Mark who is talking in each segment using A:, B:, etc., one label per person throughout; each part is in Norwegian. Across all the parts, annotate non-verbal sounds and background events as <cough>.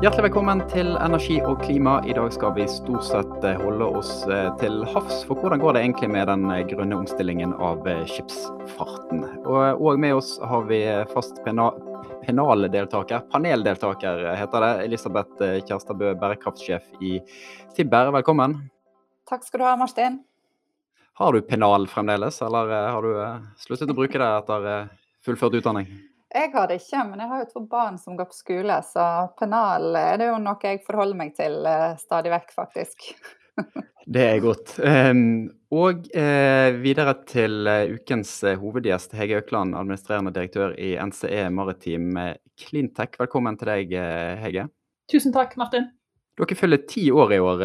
A: Hjertelig velkommen til Energi og klima. I dag skal vi stort sett eh, holde oss eh, til havs. For hvordan går det egentlig med den eh, grønne omstillingen av skipsfarten? Og, og med oss har vi fast penaldeltaker, paneldeltaker heter det, Elisabeth Kjærstadbø, bærekraftsjef i Tibber. Velkommen.
B: Takk skal du ha, Marstein.
A: Har du pennal fremdeles, eller har du sluttet å bruke det etter fullført utdanning?
B: Jeg har det ikke, men jeg har jo to barn som går på skole, så pennal er det jo noe jeg forholder meg til uh, stadig vekk, faktisk. <laughs>
A: det er godt. Um, og uh, videre til uh, ukens hovedgjest, Hege Økland, administrerende direktør i NCE Maritim Cleantech. Velkommen til deg, Hege.
C: Tusen takk, Martin.
A: Dere følger ti år i år,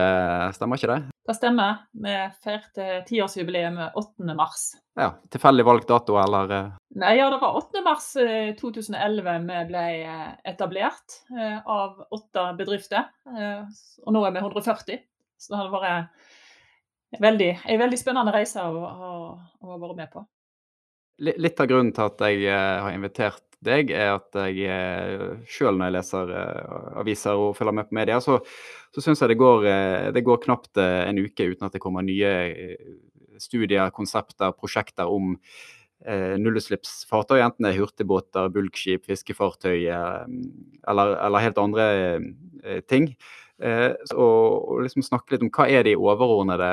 A: stemmer ikke det?
C: Det stemmer. Vi feirte tiårsjubileet 8.3.
A: Ja, Tilfeldig valgt dato, eller?
C: Eh? Nei, ja, det var 8.3 2011 vi ble eh, etablert eh, av åtte bedrifter. Og nå er vi 140. Så det har vært veldig, en veldig spennende reise å ha vært med på.
A: Litt av grunnen til at jeg har invitert deg, er at jeg eh, sjøl når jeg leser eh, aviser og følger med på media, så, så syns jeg det går, eh, det går, knapt en uke uten at det kommer nye studier, konsepter, prosjekter om eh, nullutslippsfartøy. Enten det er hurtigbåter, bulkskip, fiskefartøy eller, eller helt andre ting. Eh, og, og liksom snakke litt om hva er de overordnede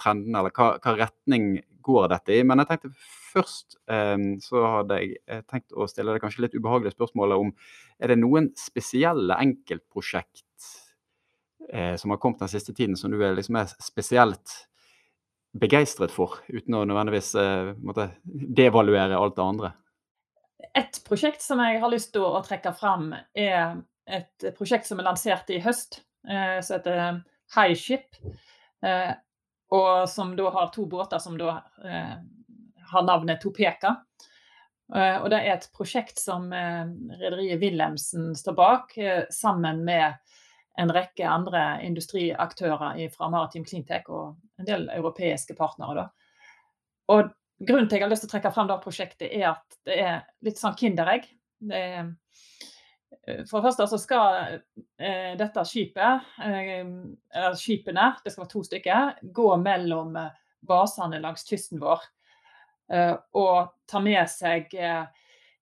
A: trendene, eller hva, hva retning går dette i. Men jeg tenkte først ehm, så hadde jeg eh, tenkt å stille deg kanskje litt ubehagelige spørsmålet om er det noen spesielle enkeltprosjekt eh, som har kommet den siste tiden som du er, liksom er spesielt begeistret for, uten å nødvendigvis eh, måtte devaluere alt det andre?
C: Et prosjekt som jeg har lyst til å trekke fram, er et prosjekt som er lansert i høst, som heter High Ship. Eh, og som da har to båter som da har navnet Topeka. Eh, og det er et prosjekt som eh, rederiet Wilhelmsen står bak, eh, sammen med en rekke andre industriaktører fra Maritim Cleantech og en del europeiske partnere. Da. Og Grunnen til at jeg har lyst til å trekke fram det prosjektet, er at det er litt sånn kinderegg. Det for det første så skal dette skipet, eller skipene, det skal være to stykker, gå mellom basene langs kysten vår. Eh, og ta med seg eh,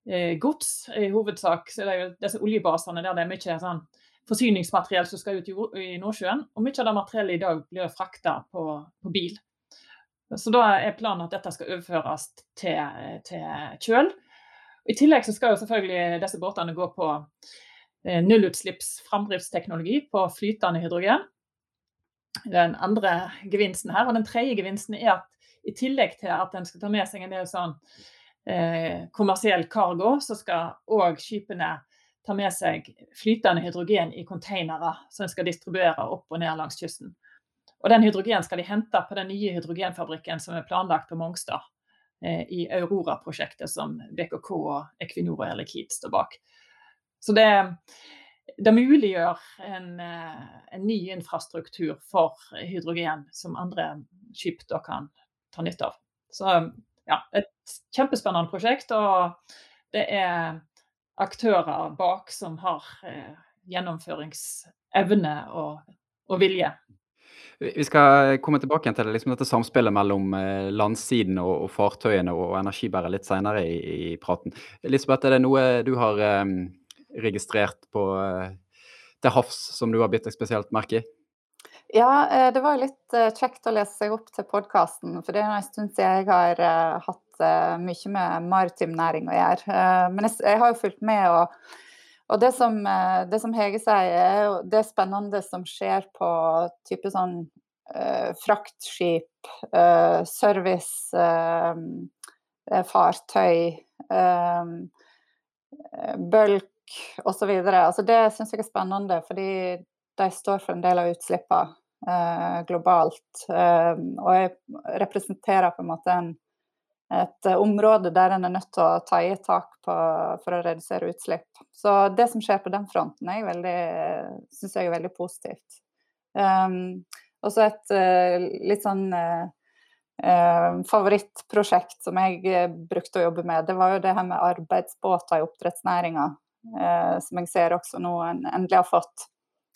C: eh, gods. I hovedsak så er det jo disse oljebasene der det er mye sånn forsyningsmateriell som skal ut i Nordsjøen. Og mye av det materiellet i dag blir frakta på, på, bil. Så da er planen at dette skal overføres til, til kjøl. I tillegg så skal jo selvfølgelig disse båtene gå på nullutslipps framdriftsteknologi på flytende hydrogen. Den andre gevinsten her, og den tredje gevinsten er at i tillegg til at en skal ta med seg en del sånn eh, kommersiell cargo, så skal òg skipene ta med seg flytende hydrogen i containere som en skal distribuere opp og ned langs kysten. Og Den hydrogen skal de hente på den nye hydrogenfabrikken som er planlagt på Mongstad. Eh, I Aurora-prosjektet som BKK og Equinor og Liquide står bak. Så det, det muliggjør en, eh, en, ny infrastruktur for hydrogen som andre skip kan ta nytte av. Så ja, et kjempespennende prosjekt. Og det er aktører bak som har eh, gjennomføringsevne og, og, vilje.
A: Vi skal komme tilbake til liksom dette samspillet mellom eh, landsiden og, og fartøyene og energibæret litt senere i, i, praten. Elisabeth, er det noe du har eh, registrert på eh, til havs som du har bitt deg spesielt merke i?
B: Ja, eh, det var litt eh, kjekt å lese seg opp til podkasten. For det er en stund siden jeg har uh, hatt mye med maritim næring å gjøre. Men jeg, har jo fulgt med, og, og det, som, det, som, Hege sier, er det spennende som skjer på type sånn fraktskip, service, fartøy, bulk osv. Altså det syns jeg er spennende, fordi de står for en del av utslippene eh, globalt. Eh, og jeg representerer på en måte en, et område der en er nødt til å ta i et tak på, for å redusere utslipp. Så det som skjer på den fronten, syns jeg er veldig positivt. Um, og så et uh, litt sånn uh, favorittprosjekt som jeg brukte å jobbe med, det var jo det her med arbeidsbåter i oppdrettsnæringa. som jeg ser også nå en endelig har fått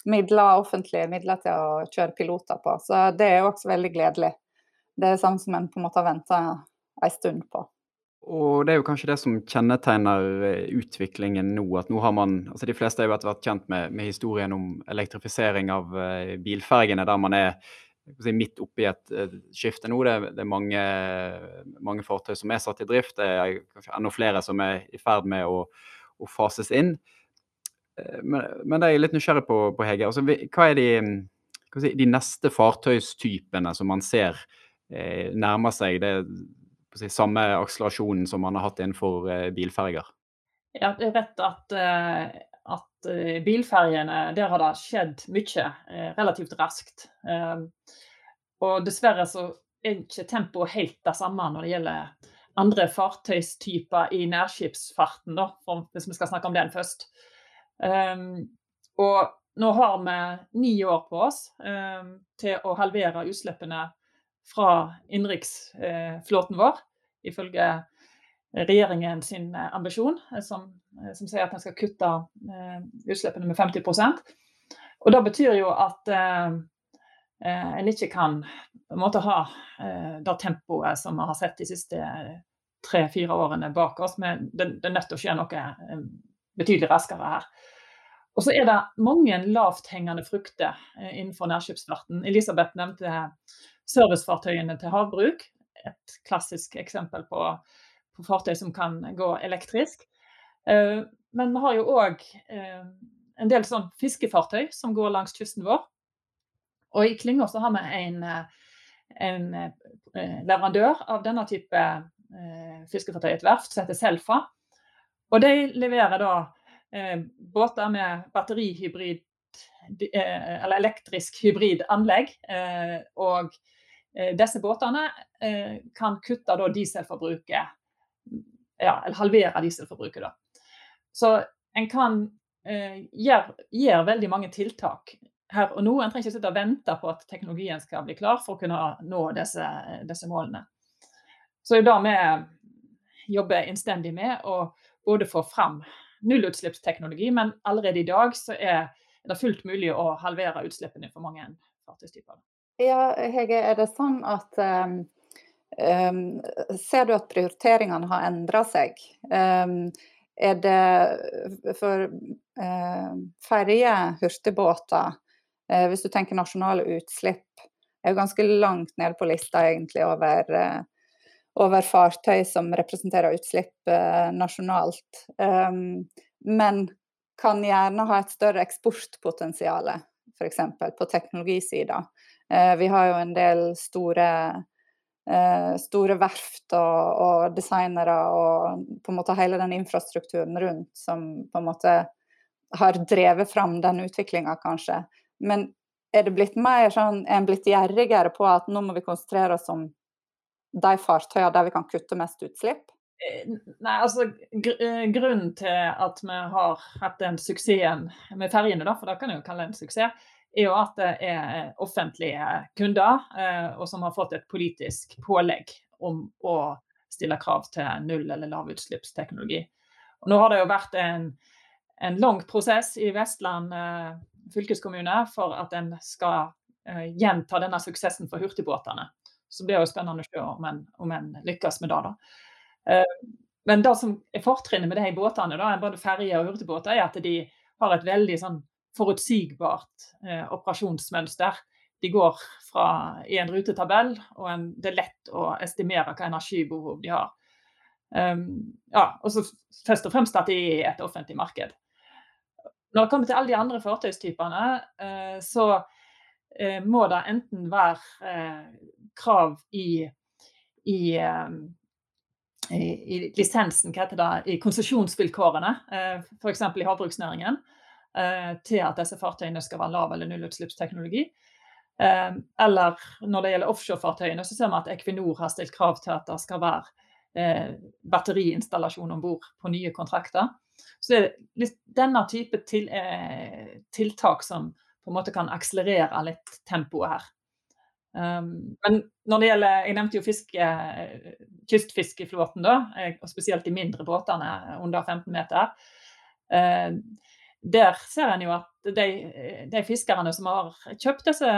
B: midler, offentlige midler til å kjøre piloter på. Så det er jo også veldig gledelig. Det er sånn som en på en måte har venta en stund på.
A: Og det er jo kanskje det som kjennetegner eh, utviklingen nå. At nå har man altså De fleste har jo vært kjent med, med historien om elektrifisering av uh, bilfergene, der man er si, midt oppi et skifte nå. Det, det er mange, mange, fartøy som er satt i drift. Det er kanskje enda flere som er i ferd med å, å fases inn. Uh, men, men, det er jeg litt nysgjerrig på, på Hege. Altså, hva er de, hva si, de neste fartøystypene som man ser nærmer seg? det si, samme akselerasjonen som man har hatt innenfor eh, bilferger?
C: Ja, det er rett at, eh, at eh, bilfergene, der har det skjedd mye relativt raskt. Og dessverre så er ikke tempoet helt det samme når det gjelder andre fartøystyper i nærskipsfarten, da, hvis vi skal snakke om den først. Og nå har vi ni år på oss til å halvere utslippene fra innenriksflåten vår, ifølge regjeringen sin ambisjon, som, som sier at en skal kutte utslippene med 50% Og Det betyr jo at en ikke kan en måte ha det tempoet som vi har sett de siste tre-fire årene bak oss. Men det, det, er nødt til å skje noe betydelig raskere her. Og så er det mange lavthengende frukter innenfor nærskipsfarten. Elisabeth nevnte servicefartøyene til havbruk. Et klassisk eksempel på, på fartøy som kan gå elektrisk. Uh, men vi har jo òg eh, en del sånn fiskefartøy som går langs kysten vår. Og i Klynga så har vi en, eh, en leverandør av denne type fiskefartøy, et verft som heter Selfa. Og de leverer da båter med batterihybrid eller elektrisk hybridanlegg. og Eh, disse båtene eh, kan kutte da, dieselforbruket, ja, eller halvere dieselforbruket. Da. Så en kan eh, gjøre, gjøre, veldig mange tiltak her og nå. En trenger ikke sitte og vente på at teknologien skal bli klar for å kunne nå disse, disse målene. Så det er da vi jobber innstendig med å både få fram nullutslippsteknologi, men allerede i dag så er det fullt mulig å halvere utslippene for mange fartøystyper.
B: Ja, Hege, er det sånn at um, um, Ser du at prioriteringene har endra seg? Um, er det for uh, ferje, hurtigbåter, uh, hvis du tenker nasjonale utslipp, er jo ganske langt ned på lista egentlig over, uh, over fartøy som representerer utslipp eh, nasjonalt. men kan gjerne ha et større eksportpotensial, f.eks. på teknologisida. Eh, vi har jo en del store, eh, store verft og, og, designere og på en måte hele den infrastrukturen rundt som på en måte har drevet fram den utviklinga, kanskje. Men er det blitt mer sånn, er en blitt gjerrigere på at nå må vi konsentrere oss om de fartøyene der vi kan kutte mest utslipp?
C: Eh, nei, altså Grunnen til at vi har hatt den suksessen med ferjene, for det kan jeg jo kalle en suksess, er jo at det er offentlige kunder, eh, og som har fått et politisk pålegg om å stille krav til null- eller lavutslippsteknologi. Og nå har det jo vært en, en lang prosess i Vestland eh, fylkeskommune for at en skal eh, gjenta denne suksessen for hurtigbåtene. Så blir det jo spennende å se om en, om en lykkes med det. da. Men det som er fortrinnet med de båtene, da, både ferjer og hurtigbåter, er at de har et veldig sånn forutsigbart eh, operasjonsmønster. De går fra, i en rutetabell, og en, det er lett å estimere hva energibehov de har. Um, ja, og så Først og fremst at de er i et offentlig marked. Når det kommer til alle de andre fartøystypene, eh, så eh, må det enten være eh, krav i, i ehm, i, i, lisensen, hva heter det, i konsesjonsvilkårene, eh, f.eks. i havbruksnæringen. Eh, til at disse fartøyene skal være lav- eller nullutslippsteknologi. Eh, eller når det gjelder offshorefartøyene, så ser vi at Equinor har stilt krav til at det skal være eh, batteriinstallasjon om bord på nye kontrakter. Så det er denne type til, tiltak som på en måte kan akselerere litt tempoet her. Um, men når det gjelder Jeg nevnte jo fiske, kystfiskeflåten, da, og spesielt de mindre båtene under 15 meter. der ser en jo at de, de, fiskerne som har kjøpt disse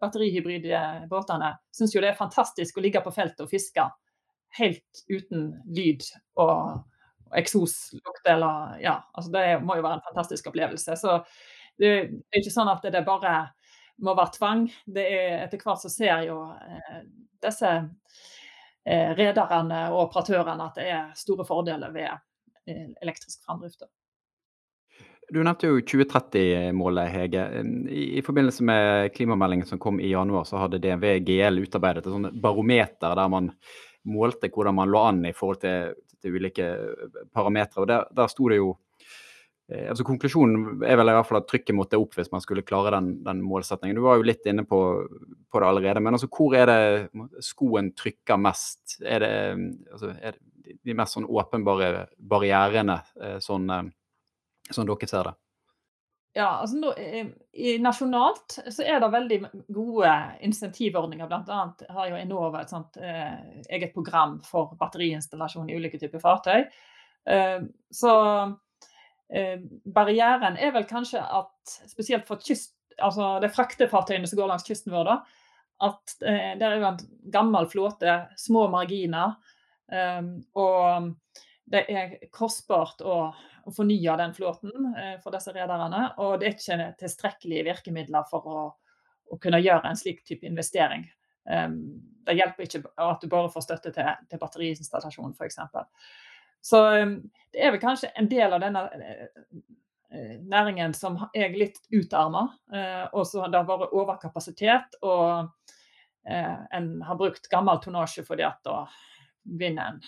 C: batterihybride båtene, syns jo det er fantastisk å ligge på feltet og fiske helt uten lyd og, og eksoslukt. Eller, ja, altså det må jo være en fantastisk opplevelse. Så det er ikke sånn at det bare må være tvang. Det er, etter hvert så ser jo eh, disse eh, rederne og operatørene at det er store fordeler ved eh, elektrisk framdrift.
A: Du nevnte jo 2030-målet, Hege. I, I, forbindelse med klimameldingen som kom i januar, så hadde DNV GL utarbeidet et sånt barometer der man målte hvordan man lå an i forhold til, til ulike parametere. Og Der, der sto det jo eh, altså Konklusjonen er vel i hvert fall at trykket måtte opp hvis man skulle klare den, den målsettingen. Du var jo litt inne på, på, det allerede. Men altså, hvor er det skoen trykker mest? Er det, altså, er det de mest sånn åpenbare barrierene sånn, sånn eh, som dere ser det?
C: Ja, altså nå, Nasjonalt så er det veldig gode insentivordninger. Bl.a. har jo Enova et sånt eh, eget program for batteriinstallasjon i ulike typer fartøy. Eh, så eh, barrieren er vel kanskje at spesielt for kyst, altså det fraktefartøyene som går langs kysten vår, da, at eh, det er jo en gammel flåte, små marginer. Eh, og det er kostbart å, å fornye den flåten eh, for disse rederne. Og det er ikke tilstrekkelige virkemidler for å, å kunne gjøre en slik type investering. Um, det hjelper ikke at du bare får støtte til, til batteriinstallasjon f.eks. Så um, det er vel kanskje en del av denne uh, næringen som er litt utarma, uh, og så har det vært overkapasitet. Og en har brukt gammel tonnasje fordi at da vinner en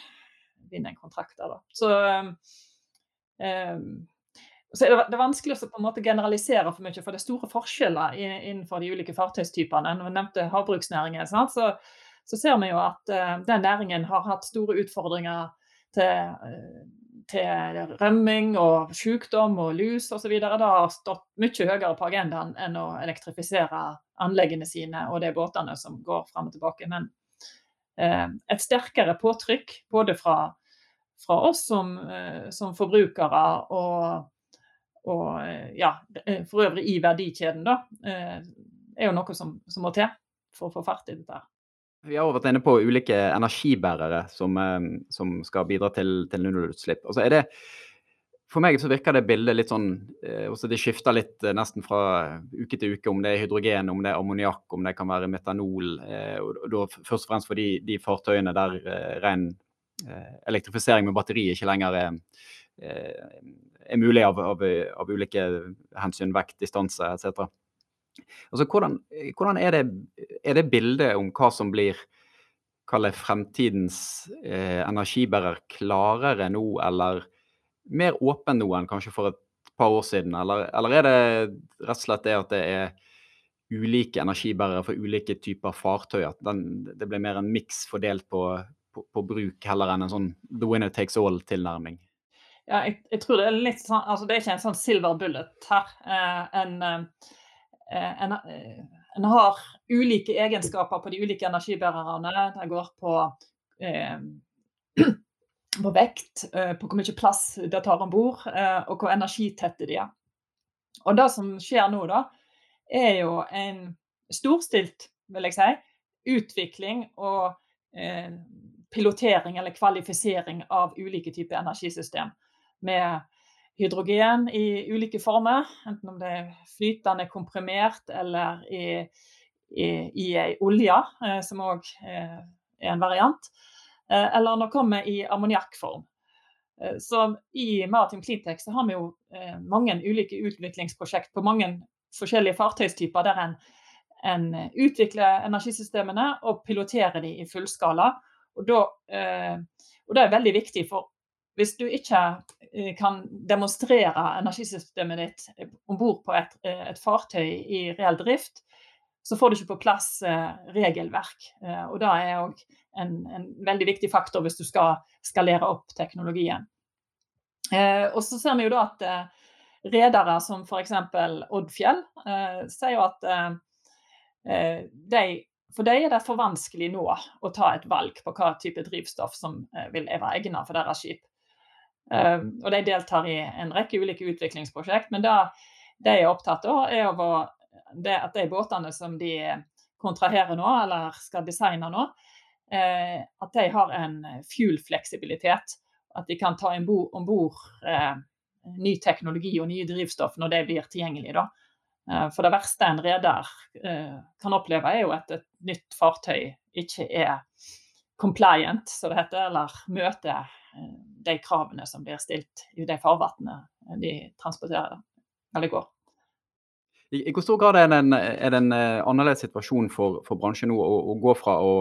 C: vinne en kontrakt. Da. Så, um, så er det, det er vanskelig å på en måte generalisere for mye, for det er store forskjeller innenfor de ulike fartøystypene. Når vi nevnte havbruksnæringen, så, så, ser vi jo at den næringen har hatt store utfordringer til, uh, til rømming og sykdom og lus osv. Det har stått mye høyere på agendaen enn å elektrifisere anleggene sine og de båtene som går fram og tilbake. Men Eh, et sterkere påtrykk både fra, fra oss som, eh, som, forbrukere og, og eh, ja, for øvrig i verdikjeden, da, er jo noe som, som må til for å få fart i dette.
A: Vi har vært inne på ulike energibærere som, som skal bidra til, til nullutslipp. Altså er det, for meg så virker det bildet litt sånn eh, også Det skifter litt eh, nesten fra uke til uke om det er hydrogen, om det er ammoniakk, om det kan være metanol. Eh, og, da Først og fremst for de, de fartøyene der eh, ren eh, elektrifisering med batteri ikke lenger er, eh, er mulig av, av, av, ulike hensyn, vekt, distanse etc. Altså, hvordan, hvordan er, det, er det bildet om hva som blir kallet fremtidens energibærer klarere nå, eller mer åpen nå enn kanskje for et par år siden? Eller, eller, er det rett og slett det at det er ulike energibærere for ulike typer fartøy? At den, det blir mer en miks fordelt på, på, på, bruk heller enn en sånn the winner takes all-tilnærming?
C: Ja, jeg, jeg, tror det er litt sånn altså Det er ikke en sånn silver bullet her. Eh, en, eh, en, eh, en, har ulike egenskaper på de ulike energibærerne. Det går på eh, <clears throat> på vekt, eh, på hvor mye plass det tar om bord, eh, og hvor energitette de er. Og det som skjer nå, da, er jo en storstilt, vil jeg si, utvikling og eh, pilotering eller kvalifisering av ulike typer energisystem. Med hydrogen i ulike former, enten om det er flytende komprimert eller i, i, i ei olje, eh, som òg eh, er en variant. Eh, eller når det kommer i ammoniakkform. Så I Maritim Cleantech så har vi jo mange ulike utviklingsprosjekt på mange forskjellige fartøystyper der en, en utvikler energisystemene og piloterer de i fullskala. Og, da, og det er veldig viktig, for hvis du ikke kan demonstrere energisystemet ditt om bord på et, et, fartøy i reell drift, så får du ikke på plass eh, regelverk. Eh, og det er òg en, en, veldig viktig faktor hvis du skal skalere opp teknologien. Eh, og så ser vi jo da at eh, redere som f.eks. Oddfjell eh, sier jo at eh, de, for dem er det for vanskelig nå å ta et valg på hva type drivstoff som vil være egnet for deres skip. Og de deltar i en rekke ulike utviklingsprosjekt. Men det de er opptatt av, er at de båtene som de kontraherer nå, eller skal designe nå, at de har en fuel-fleksibilitet. At de kan ta om bord ny teknologi og nye drivstoff når det blir tilgjengelig. Da. For det verste en reder kan oppleve, er jo at et nytt fartøy ikke er compliant, som det heter, eller møter de kravene som blir stilt i de farvannene de transporterer eller går.
A: I hvor stor grad er det en, er det en annerledes situasjon for, for bransjen nå å, å, gå fra å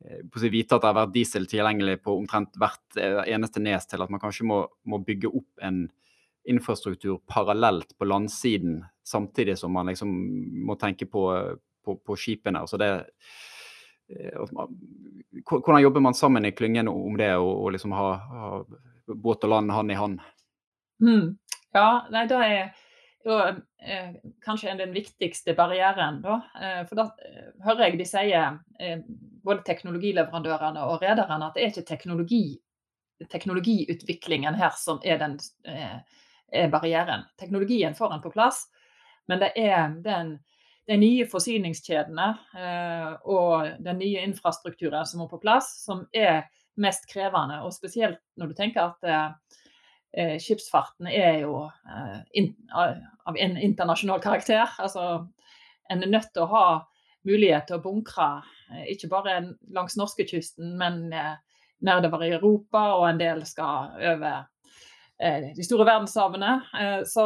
A: si, vite at det har vært diesel tilgjengelig på omtrent hvert eneste nes, til at man kanskje må, må bygge opp en infrastruktur parallelt på landsiden, samtidig som man liksom må tenke på, på, på skipene. Altså det, hvordan jobber man sammen i klyngen om det, og liksom ha, ha, båt og land hand i hand?
C: Mm. Ja, nei, det er jo eh, kanskje den viktigste barrieren. Da. Eh, for da eh, hører jeg de sier, eh, både teknologileverandørene og rederne, at det er ikke teknologi, teknologiutviklingen her som er, den, eh, er barrieren. Teknologien får en på plass, men det er den de nye forsyningskjedene eh, og den nye infrastrukturen som må på plass, som er mest krevende. Og spesielt når du tenker at eh, skipsfarten er jo eh, av en internasjonal karakter. Altså, en er nødt til å ha mulighet til å bunkre ikke bare langs norskekysten, men eh, nedover i Europa, og en del skal over de store verdenshavene. så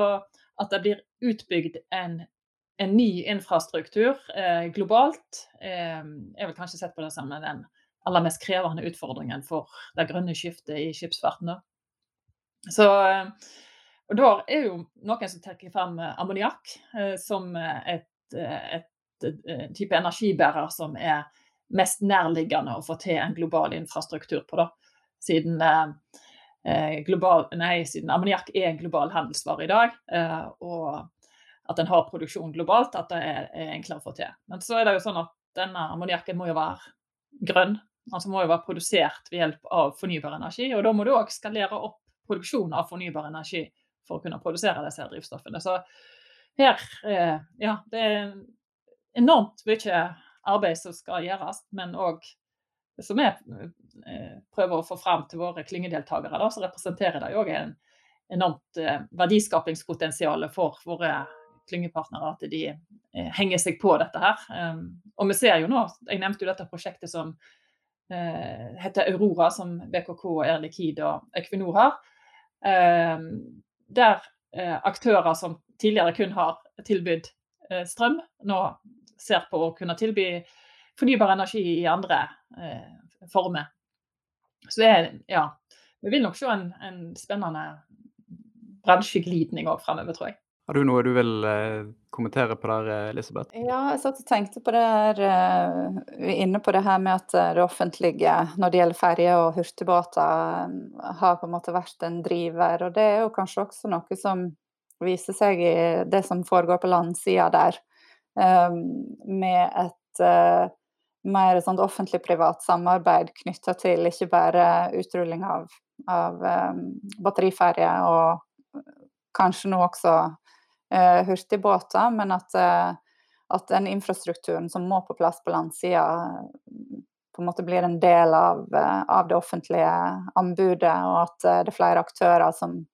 C: at det blir utbygd en en ny infrastruktur eh, globalt eh, er vel kanskje sett på det som den aller mest krevende utfordringen for det grønne skiftet i skipsfarten. Så, eh, og da er jo noen som trekker frem eh, ammoniakk eh, som et, et, et, type energibærer som er mest nærliggende å få til en global infrastruktur på. da, Siden, global, siden ammoniakk er en global handelsvare i dag. og at en har produksjon globalt, at det er, er, enklere å få til. Men så er det jo sånn at denne ammoniakken må jo være grønn. Altså må jo være produsert ved hjelp av fornybar energi. Og da må du òg skalere opp produksjonen av fornybar energi for å kunne produsere disse drivstoffene. Så her eh, Ja, det er enormt mye arbeid som skal gjøres, men òg som vi eh, prøver å få fram til våre klyngedeltakere, så representerer det òg en enormt eh, verdiskapingspotensial for våre klyngepartnere at de eh, henger seg på dette her. Um, og vi ser jo nå, jeg nevnte jo dette prosjektet som eh, heter Aurora, som BKK, Air Liquide og Equinor har. Um, der eh, aktører som tidligere kun har tilbudt strøm, nå ser på å kunne tilby fornybar energi i andre former. Så det er, ja, vi vil nok se en, en spennende bransjeglidning òg fremover, tror jeg.
A: Har du noe du vil eh, kommentere på der, Elisabeth?
B: Ja, jeg satt og tenkte på det her, uh, inne på det her med at det offentlige når det gjelder ferjer og hurtigbåter, har på en måte vært en driver. Og det er jo kanskje også noe som viser seg i det som foregår på landsida der, med et mer sånn offentlig-privat samarbeid knytta til ikke bare utrulling av, av batteriferjer og kanskje nå også eh, hurtigbåter, men at, eh, at, den infrastrukturen som må på plass på landsida, på en måte blir en del av, eh, av, det offentlige anbudet, og at eh, det er flere aktører som,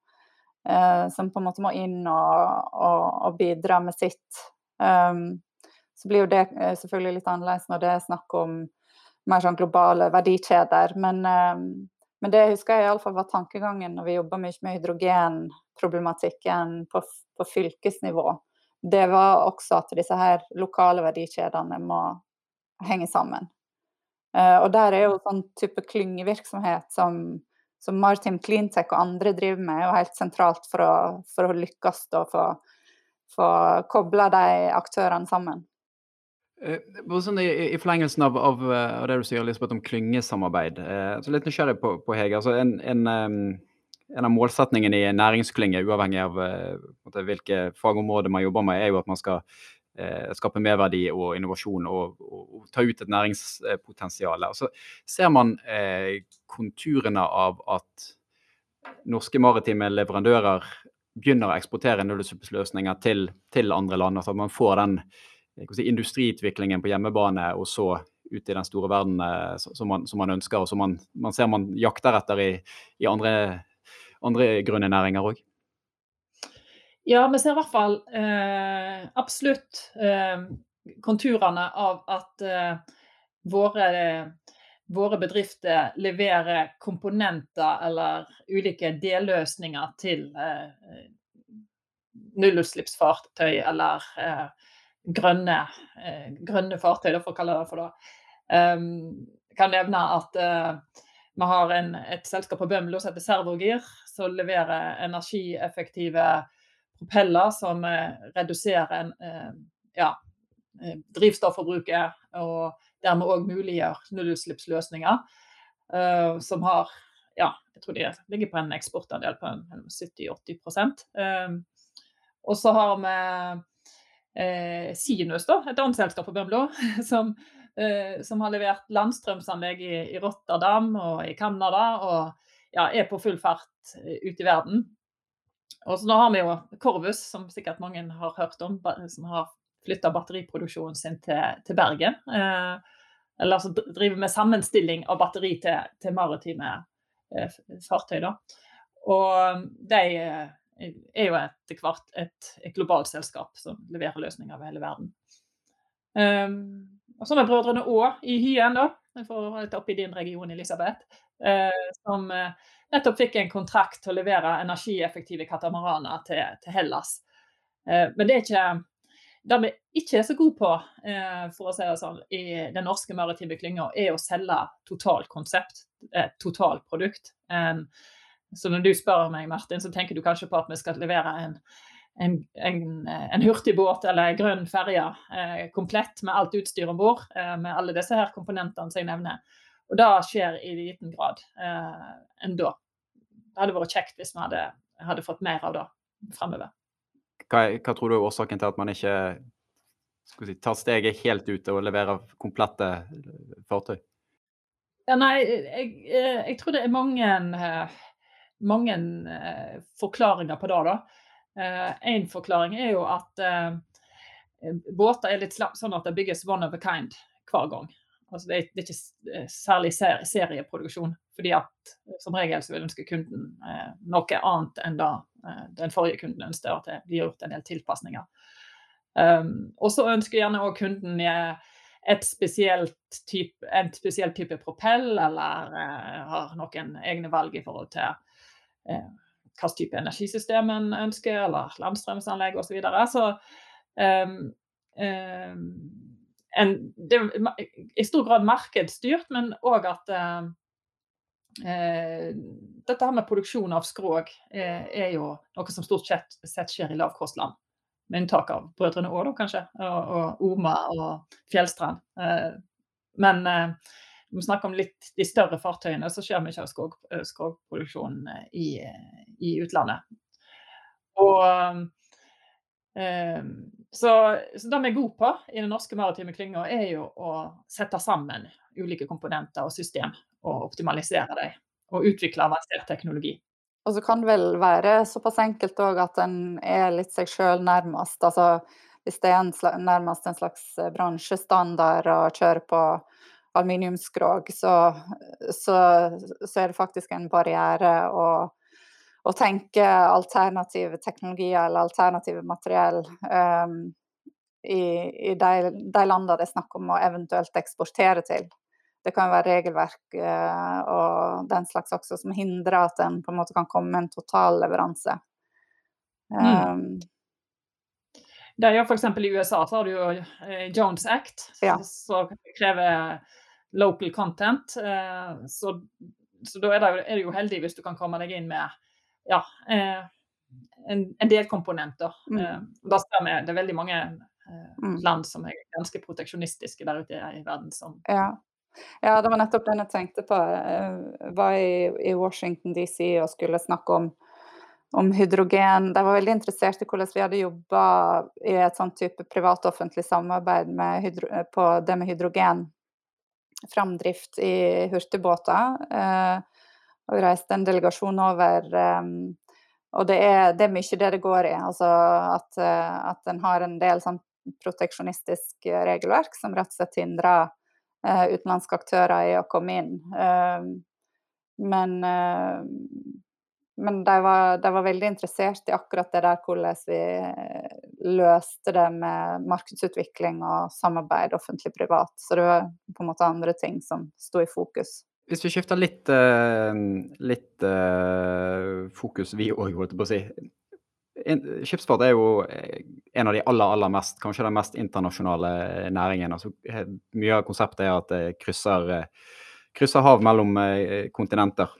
B: eh, som på en måte må inn og, og, og bidra med sitt. Så blir jo det selvfølgelig litt annerledes når det er snakk om mer sånn globale verdikjeder. Men, men det husker jeg iallfall var tankegangen når vi jobba mye med hydrogenproblematikken på, på fylkesnivå, det var også at disse her lokale verdikjedene må henge sammen. Uh, og der er jo sånn type klyngevirksomhet som, som Martin Cleantech og andre driver med, er helt sentralt for å, for å lykkes og få, få kobla de aktørene sammen.
A: Uh, sånn i, forlengelsen av, av, av, det du sier Lisbeth, om klyngesamarbeid, så litt nysgjerrig på, på Hege. Altså en, en um en av målsetningene i næringsklynge, uavhengig av uh, hvilke fagområder man jobber med, er jo at man skal uh, skape merverdi og innovasjon og, og, og ta ut et næringspotensial. Og så ser man uh, konturene av at norske maritime leverandører begynner å eksportere nullutslippsløsninger til, til andre land. Altså at man får den si, industriutviklingen på hjemmebane og så ut i den store verden eh, som, man, som man, ønsker, og som man, man, ser man jakter etter i, i andre, andre grønne næringer òg?
C: Ja, vi ser i hvert fall eh, absolutt eh, konturene av at eh, våre våre bedrifter leverer komponenter eller ulike delløsninger til eh, nullutslippsfartøy eller eh, grønne, eh, grønne, fartøy, for å kalle det for det. Um, kan nevne at vi har en, et selskap på Bømlo som heter Servogir, som leverer energieffektive propeller som uh, reduserer en, uh, ja, drivstofforbruket og dermed òg muliggjør nullutslippsløsninger. Som har ja, jeg tror de ligger på en eksportandel på 70-80 uh, Og så har vi eh, Sinus, da, et annet selskap på Bømlo, <laughs> som, som, har levert landstrømsanlegg i, i, Rotterdam og i Canada. Og ja, er på full fart ute i verden. Og så nå har vi jo Corvus, som sikkert mange har hørt om, som har flytta batteriproduksjonen sin til, til Bergen. Eh, eller altså driver med sammenstilling av batteri til, til maritime eh, fartøy. Da. Og de eh, er jo etter hvert et, et, globalt selskap som leverer løsninger over hele verden. Um, og så med Brødrene Aa i Hyen, da, for litt opp i din region, Elisabeth, uh, som uh, nettopp fikk en kontrakt til å levere energieffektive katamaraner til, til Hellas. Uh, men det er ikke det vi ikke er så gode på, eh, for å si det sånn, i den norske maritime klynga, er å selge totalt konsept, et totalprodukt. Så når du spør meg, Martin, så tenker du kanskje på at vi skal levere en, en, en, en hurtigbåt eller en grønn ferje eh, komplett med alt utstyr om bord, eh, med alle disse her komponentene som jeg nevner. Og det skjer i liten grad eh, enda. Det hadde vært kjekt hvis vi hadde, hadde fått mer av det fremover.
A: Hva, hva, tror du er årsaken til at man ikke si, tar steget helt ut og leverer komplette eh, fartøy?
C: Ja, nei, jeg, eh, jeg, tror det er mange, eh, mange forklaringer på det. da. En forklaring er jo at båter er litt sånn at det bygges one of a kind hver gang. Altså det, er, det, ikke særlig serieproduksjon, fordi at som regel så vil ønske kunden eh, noe annet enn da eh, den forrige kunden ønsket, at det blir gjort en del tilpasninger. Um, og så ønsker gjerne òg kunden et spesielt type, en spesiell type propell, eller eh, har noen egne valg i forhold til eh, hvilken type energisystem en ønsker, eller landstrømsanlegg osv. Så, videre. så um, um, det er i stor grad markedsstyrt, men òg at uh, eh, dette her med produksjon av skrog eh, er jo noe som stort sett, sett skjer i lavkostland. Med unntak av Brødrene Aa, kanskje, og, og, Oma og Fjellstrand. Eh, men når vi snakker om litt de større fartøyene, så skjer mye av skog, eh, skogproduksjonen i, i utlandet. Og eh, så, så, det vi er gode på i den norske maritime klynga, er jo å sette sammen ulike komponenter og system og optimalisere dem. Og utvikle avansert teknologi.
B: Og så kan det vel være såpass enkelt òg at en er litt seg sjøl nærmest. Altså hvis det er en slags, nærmest en slags eh, bransjestandard å kjøre på aluminiumsskrog, så, så, så, er det faktisk en barriere å å tenke alternative teknologier eller alternative materiell um, i, i de, de landene det er snakk om å eventuelt eksportere til. Det kan være regelverk uh, og den slags også som hindrer at en på en måte kan komme med en total leveranse. Um, mm. Ehm.
C: Det er jo F.eks. i USA så har du jo eh, Jones Act, ja. som krever local content. Uh, så, så, da er det, er det jo heldig hvis du kan komme deg inn med ja, eh, en, en, del komponenter. Mm. Eh, da ser vi det er veldig mange eh, mm. land som er ganske proteksjonistiske der ute i verden. som
B: ja. ja. det var nettopp den jeg tenkte på. Jeg var i, i Washington DC og skulle snakke om om hydrogen. De var veldig interessert i hvordan vi hadde jobba i et sånt type privat-offentlig samarbeid på det med hydrogen. Framdrift i hurtigbåter. Eh, og reiste en delegasjon over. og det er, det er, mye det det går i. Altså at, at en har en del sånn proteksjonistisk regelverk som rett og slett hindrer utenlandske aktører i å komme inn. men men de var, de var, veldig interessert i akkurat det der hvordan vi eh, løste det med markedsutvikling og samarbeid offentlig-privat. Så det var på en måte andre ting som sto i fokus.
A: Hvis vi skifter litt, eh, litt uh, fokus, vi òg, holdt jeg på å si. Skipsfart er jo en av de aller, aller mest, kanskje den mest internasjonale næringen. Altså, mye av konseptet er at det krysser, krysser hav mellom kontinenter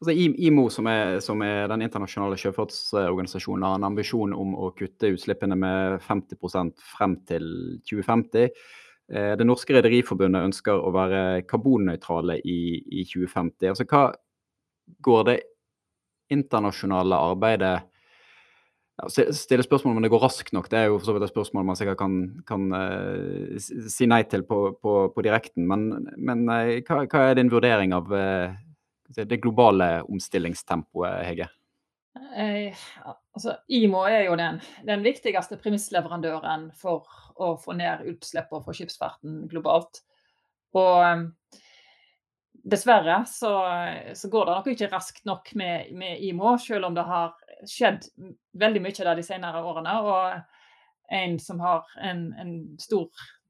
A: altså IMO, som er, som er, den internasjonale sjøfartsorganisasjonen, har en ambisjon om å kutte utslippene med 50% frem til 2050. Eh, det norske rederiforbundet ønsker å være karbonnøytrale i, i 2050. Altså, hva går det internasjonale arbeidet Stille spørsmål om det går raskt nok, det er jo for så vidt et spørsmål man sikkert kan, kan uh, si nei til på, på, på direkten. Men, men uh, hva, hva, er din vurdering av uh, det globale omstillingstempoet, Hege?
C: Eh, altså, IMO er jo den, den, viktigste premissleverandøren for å få ned utslippene for skipsfarten globalt. Og eh, dessverre så, så, går det nok ikke raskt nok med, med, IMO, selv om det har skjedd veldig mye der de senere årene. Og en som har en, en stor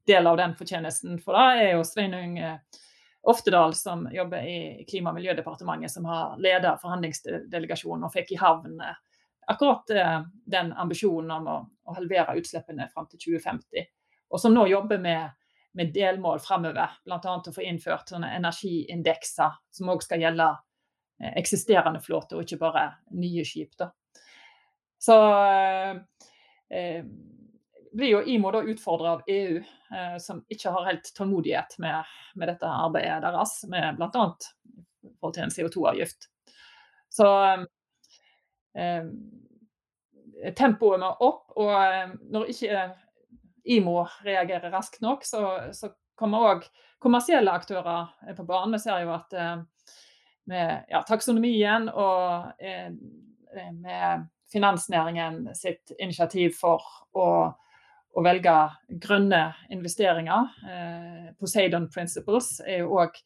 C: del av den fortjenesten for det, er jo Sveinung eh, Oftedal, som jobber i Klima- og miljødepartementet, som har ledet forhandlingsdelegasjonen og fikk i havn eh, akkurat eh, den ambisjonen om å, å halvere utslippene fram til 2050. Og som nå jobber med, med delmål framover, bl.a. å få innført sånne energiindekser som òg skal gjelde eh, eksisterende flåte, og ikke bare nye skip. Da. Så eh, blir jo IMO da utfordra av EU, eh, som ikke har helt tålmodighet med, med dette arbeidet deres, med bl.a. i forhold til en CO2-avgift. Så eh, tempoet må opp, og eh, når ikke IMO reagerer raskt nok, så, så kommer òg kommersielle aktører på banen. Vi ser jo at eh, med ja, taksonomien og eh, med finansnæringen sitt initiativ for å å velge grønne investeringer. Eh, Poseidon Principles er jo òg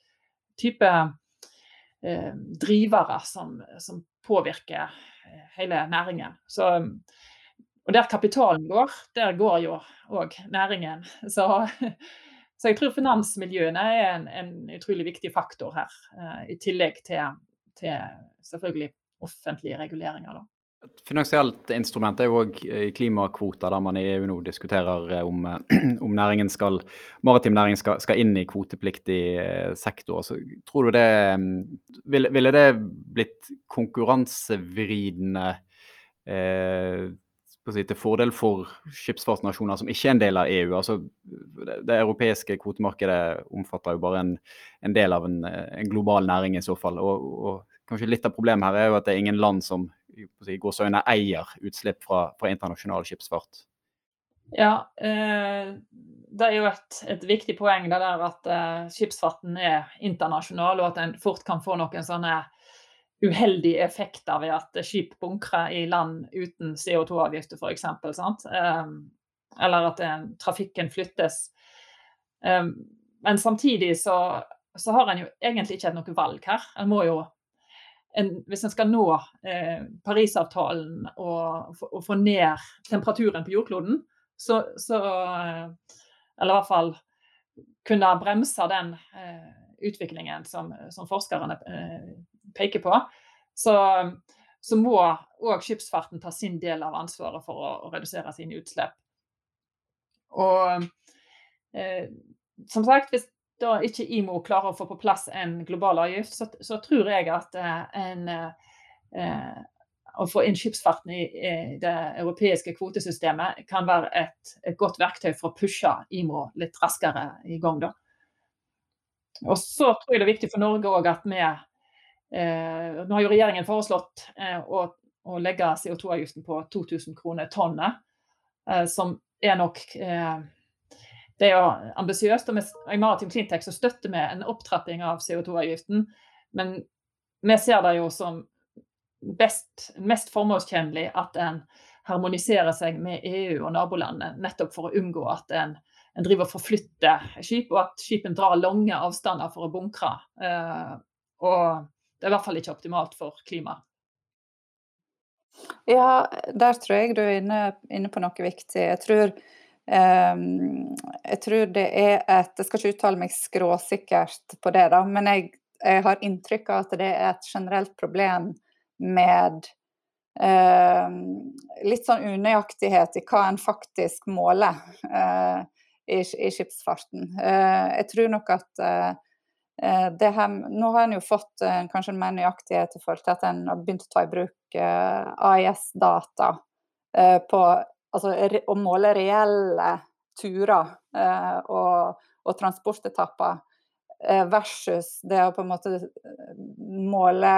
C: type eh, drivere som, som, påvirker eh, hele næringen. Så, og der kapitalen går, der går jo òg næringen. Så, <laughs> så, jeg tror finansmiljøene er en, en utrolig viktig faktor her, i tillegg til, til selvfølgelig offentlige reguleringer. Da.
A: Finansielt instrument er jo òg eh, klimakvoter, der man i EU nå diskuterer eh, om, eh, <clears throat> om næringen skal, maritim næring skal, skal, inn i kvotepliktig sektor. Så tror du det mm, Ville, ville det blitt konkurransevridende eh, til fordel for skipsfartsnasjoner som ikke er en del av EU? Altså, det, det europeiske kvotemarkedet omfatter jo bare en, en del av en, en, global næring i så fall. Og, og kanskje litt av problemet her er jo at det er ingen land som si, gåsøgne eier utslipp fra, fra internasjonal skipsfart?
C: Ja, eh, det er jo et, et, viktig poeng det der at eh, skipsfarten er internasjonal, og at en fort kan få noen sånne uheldige effekter ved at skip bunkrer i land uten CO2-avgifter f.eks. Eh, eller at eh, trafikken flyttes. Eh, men samtidig så, så har en jo egentlig ikke noe valg her. En må jo en, hvis en skal nå eh, Parisavtalen og, og, få ned temperaturen på jordkloden, så, så Eller i hvert fall kunne bremse den eh, utviklingen som, som forskerne eh, peker på, så, så må òg skipsfarten ta sin del av ansvaret for å, å redusere sine utslipp. Og eh, som sagt, hvis da ikke IMO klarer å få på plass en global avgift, så, så tror jeg at eh, en, eh, å få inn skipsfarten i, det europeiske kvotesystemet kan være et, et, godt verktøy for å pushe IMO litt raskere i gang. Da. Og så tror jeg det er viktig for Norge òg at vi eh, Nå har jo regjeringen foreslått eh, å, å, legge CO2-avgiften på 2000 kroner tonnet, eh, som er nok eh, det er jo ambisiøst. Og i Maritim Cleantech så støtter vi en opptrapping av CO2-avgiften. Men vi ser det jo som best, mest formålstjenlig at en harmoniserer seg med EU og nabolandene, nettopp for å unngå at en, en driver og forflytter skip, og at skipene drar lange avstander for å bunkre. Eh, og det er i hvert fall ikke optimalt for klimaet.
B: Ja, der tror jeg du er inne, inne på noe viktig. Jeg tror, jeg tror det er et Jeg skal ikke uttale meg skråsikkert på det, da, men jeg, jeg har inntrykk av at det er et generelt problem med eh, litt sånn unøyaktighet i hva en faktisk måler eh, i, i, skipsfarten. Eh, jeg tror nok at eh, eh, her, nå har en jo fått kanskje en mer nøyaktighet i forhold til at en har begynt å ta i bruk AIS-data på altså, å måle reelle turer og, og transportetapper versus det å på en måte måle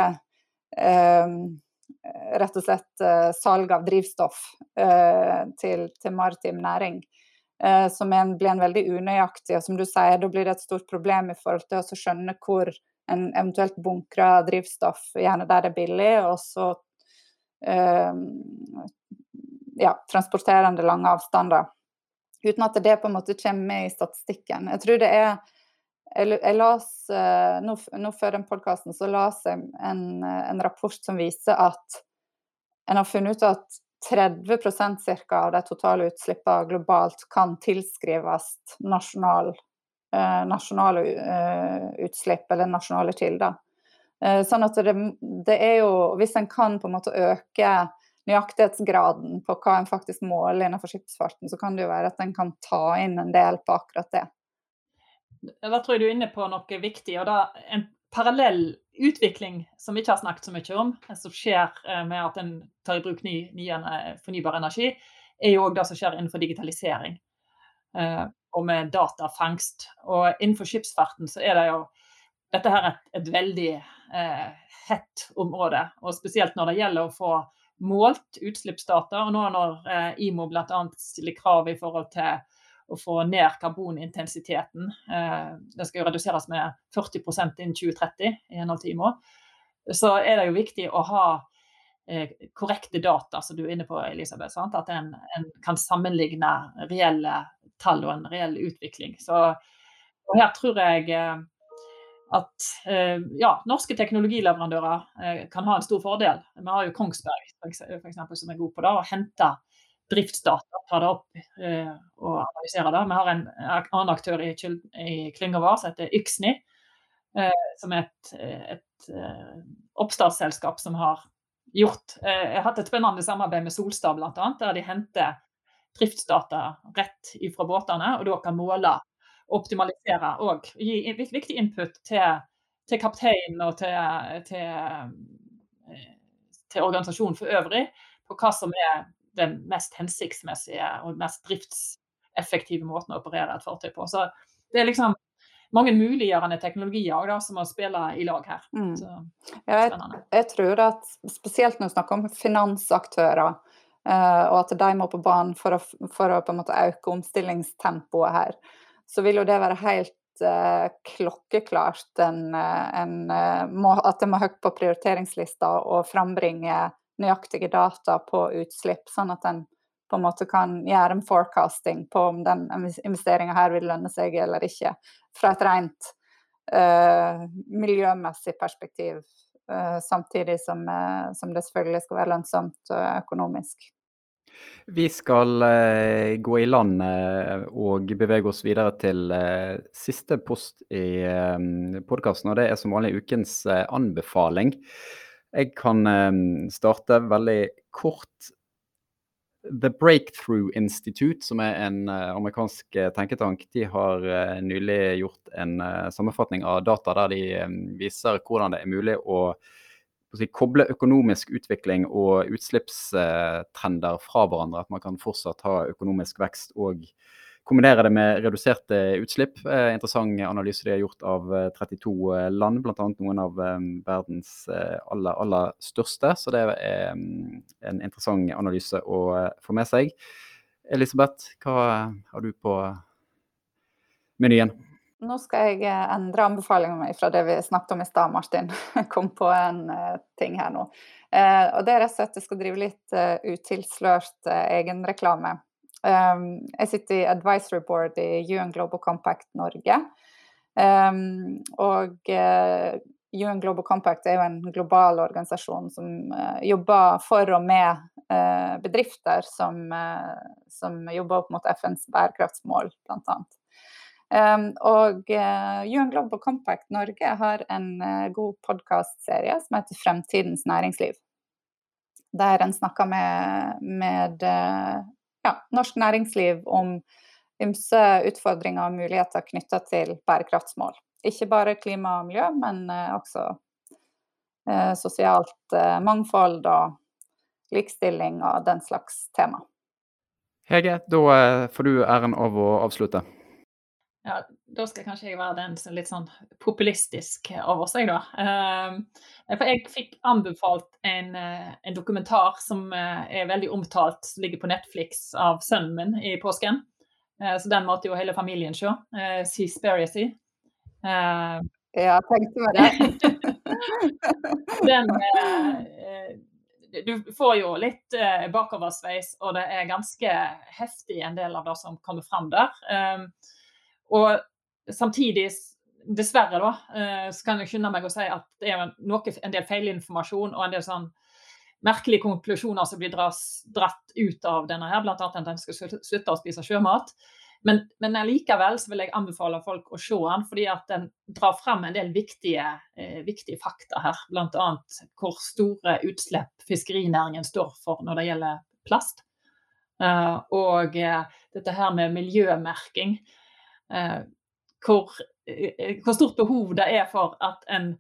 B: rett og slett uh, salg av drivstoff uh, til, til, maritim næring. Som en, blir en veldig unøyaktig, og som du sier, da blir det et stort problem i forhold til å skjønne hvor en eventuelt bunkrer drivstoff, gjerne der det er billig, og så ja, transporterende lange avstander. Uten at det på en måte kommer med i statistikken. Jeg tror det er jeg, las, uh, nå, nå, før den podkasten så las jeg en, en, rapport som viser at en har funnet ut at 30% ca. av de totale utslippene globalt kan tilskrives nasjonal, eh, nasjonale eh, utslipp eller nasjonale kilder. sånn at det, det, er jo Hvis en kan på en måte øke nøyaktighetsgraden på hva en faktisk måler innenfor skipsfarten, så kan det jo være at en kan ta inn en del på akkurat det.
C: Da tror jeg du er inne på noe viktig. og da En parallell utvikling som vi ikke har snakket så mye om, som skjer eh, med at en tar i bruk ny, ny fornybar energi, er jo òg det som skjer innenfor digitalisering. Eh, og med datafangst. Og innenfor skipsfarten så er det jo dette her et, et veldig eh, hett område. Og spesielt når det gjelder å få målt utslippsdata. Og nå når eh, IMO bl.a. stiller krav i forhold til å få ned karbonintensiteten. Eh, det skal jo reduseres med 40% innen 2030 i henhold til IMO. Så er det jo viktig å ha eh, korrekte data, som du er inne på, Elisabeth. Sant? At en, en, kan sammenligne reelle tall og en reell utvikling. Så, og her tror jeg at ja, norske teknologileverandører kan ha en stor fordel. Vi har jo Kongsberg for eksempel, som er god på det, å hente driftsdata, ta det opp eh, og analysere det. Vi har en annen aktør i, i klynga vår som heter Yxni, eh, som er et, et eh, oppstartsselskap som har gjort eh, Jeg har hatt et spennende samarbeid med Solstad bl.a., der de henter driftsdata rett fra båtene, og da kan måle optimalisere og gi viktig input til, til kapteinen og til, til, eh, til organisasjonen for øvrig på hva som er den mest hensiktsmessige og mest driftseffektive måten å operere et fartøy på. Så det er liksom mange muliggjørende teknologier da, som må spille i lag her. Mm. Så,
B: jeg, jeg, tror at spesielt når vi snakker om finansaktører, uh, og at de må på banen for å, for å øke omstillingstempoet her, så vil jo det være helt uh, klokkeklart en, eh, en, uh, må, at det må høyt på prioriteringslista og frambringe nøyaktige data på utslipp, sånn at en på en måte kan gjøre en forecasting på om den investeringa her vil lønne seg eller ikke, fra et rent uh, miljømessig perspektiv, uh, samtidig som, som, det selvfølgelig skal være lønnsomt økonomisk.
A: Vi skal gå i land og bevege oss videre til siste post i podkasten, og det er som vanlig ukens anbefaling. Jeg kan ehm, starte veldig kort. The Breakthrough Institute, som er en amerikansk tenketank, de har nylig gjort en sammenfatning av data der de viser hvordan det er mulig å si, koble økonomisk utvikling og utslippstrender fra hverandre. At man kan fortsatt ha økonomisk vekst og kombinere det med reduserte utslipp. Eh, interessant analyse de har gjort av 32 eh, eh, land, bl.a. noen av eh, verdens aller, aller, største. Så det er um, en interessant analyse å få med seg. Elisabeth, hva har du på menyen?
B: Nå skal jeg eh, endre anbefalingen min fra det vi snakket om i stad, Martin. <laughs> Kom på en uh, ting her nå. Uh, og det er rett og slett at jeg skal drive litt utilslørt egenreklame. Um, jeg sitter i advisory board i UN Global Compact Norge. Um, og UN Global Compact er jo en global organisasjon som jobber for og med bedrifter som, som jobber opp mot FNs bærekraftsmål, blant annet. Um, og uh, UN Global Compact Norge har en uh, god podkastserie som heter Fremtidens næringsliv. Der en snakker med, med uh, ja, norsk næringsliv om ymse utfordringer og muligheter knytta til bærekraftsmål. Ikke bare klima og miljø, men også sosialt mangfold og likestilling og den slags tema.
A: Hege, da får du æren av å avslutte.
C: Ja, da skal kanskje jeg være den som litt sånn populistisk over seg, da. Uh, for jeg fikk anbefalt en, eh, en, dokumentar som eh, er veldig omtalt, som ligger på Netflix av sønnen min i påsken. Uh, så den måtte jo hele familien se. Seaspiracy.
B: Uh, ja, tenkte meg det. <laughs>
C: den du får jo litt eh, bakoversveis, og det er ganske heftig en del av det som kommer fram der. Um, og samtidig, dessverre, da, eh, så kan jeg skynde meg å si at det er noe, en del feilinformasjon og en del sånn merkelige konklusjoner som blir dras, dratt ut av denne her, bl.a. at en skal slutte å spise sjømat. Men, men likevel vil jeg anbefale folk å se den, fordi at den drar fram en del viktige, eh, viktige fakta her. Bl.a. hvor store utslipp fiskerinæringen står for når det gjelder plast. Uh, og uh, dette her med miljømerking. Eh, hvor, eh, hvor, stort behov det er for at en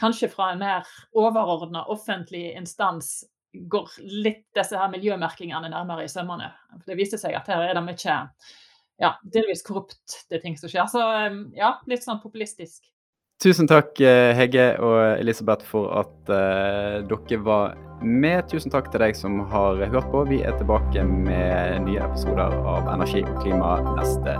C: kanskje fra en mer overordna offentlig instans går litt disse her miljømerkingene nærmere i sømmene. Det viser seg at her er det mye ja, delvis korrupte ting som skjer. Så eh, ja, litt sånn populistisk.
A: Tusen takk Hege og Elisabeth for at uh, dere var med. Tusen takk til deg som har hørt på. Vi er tilbake med nye episoder av Energi og klima neste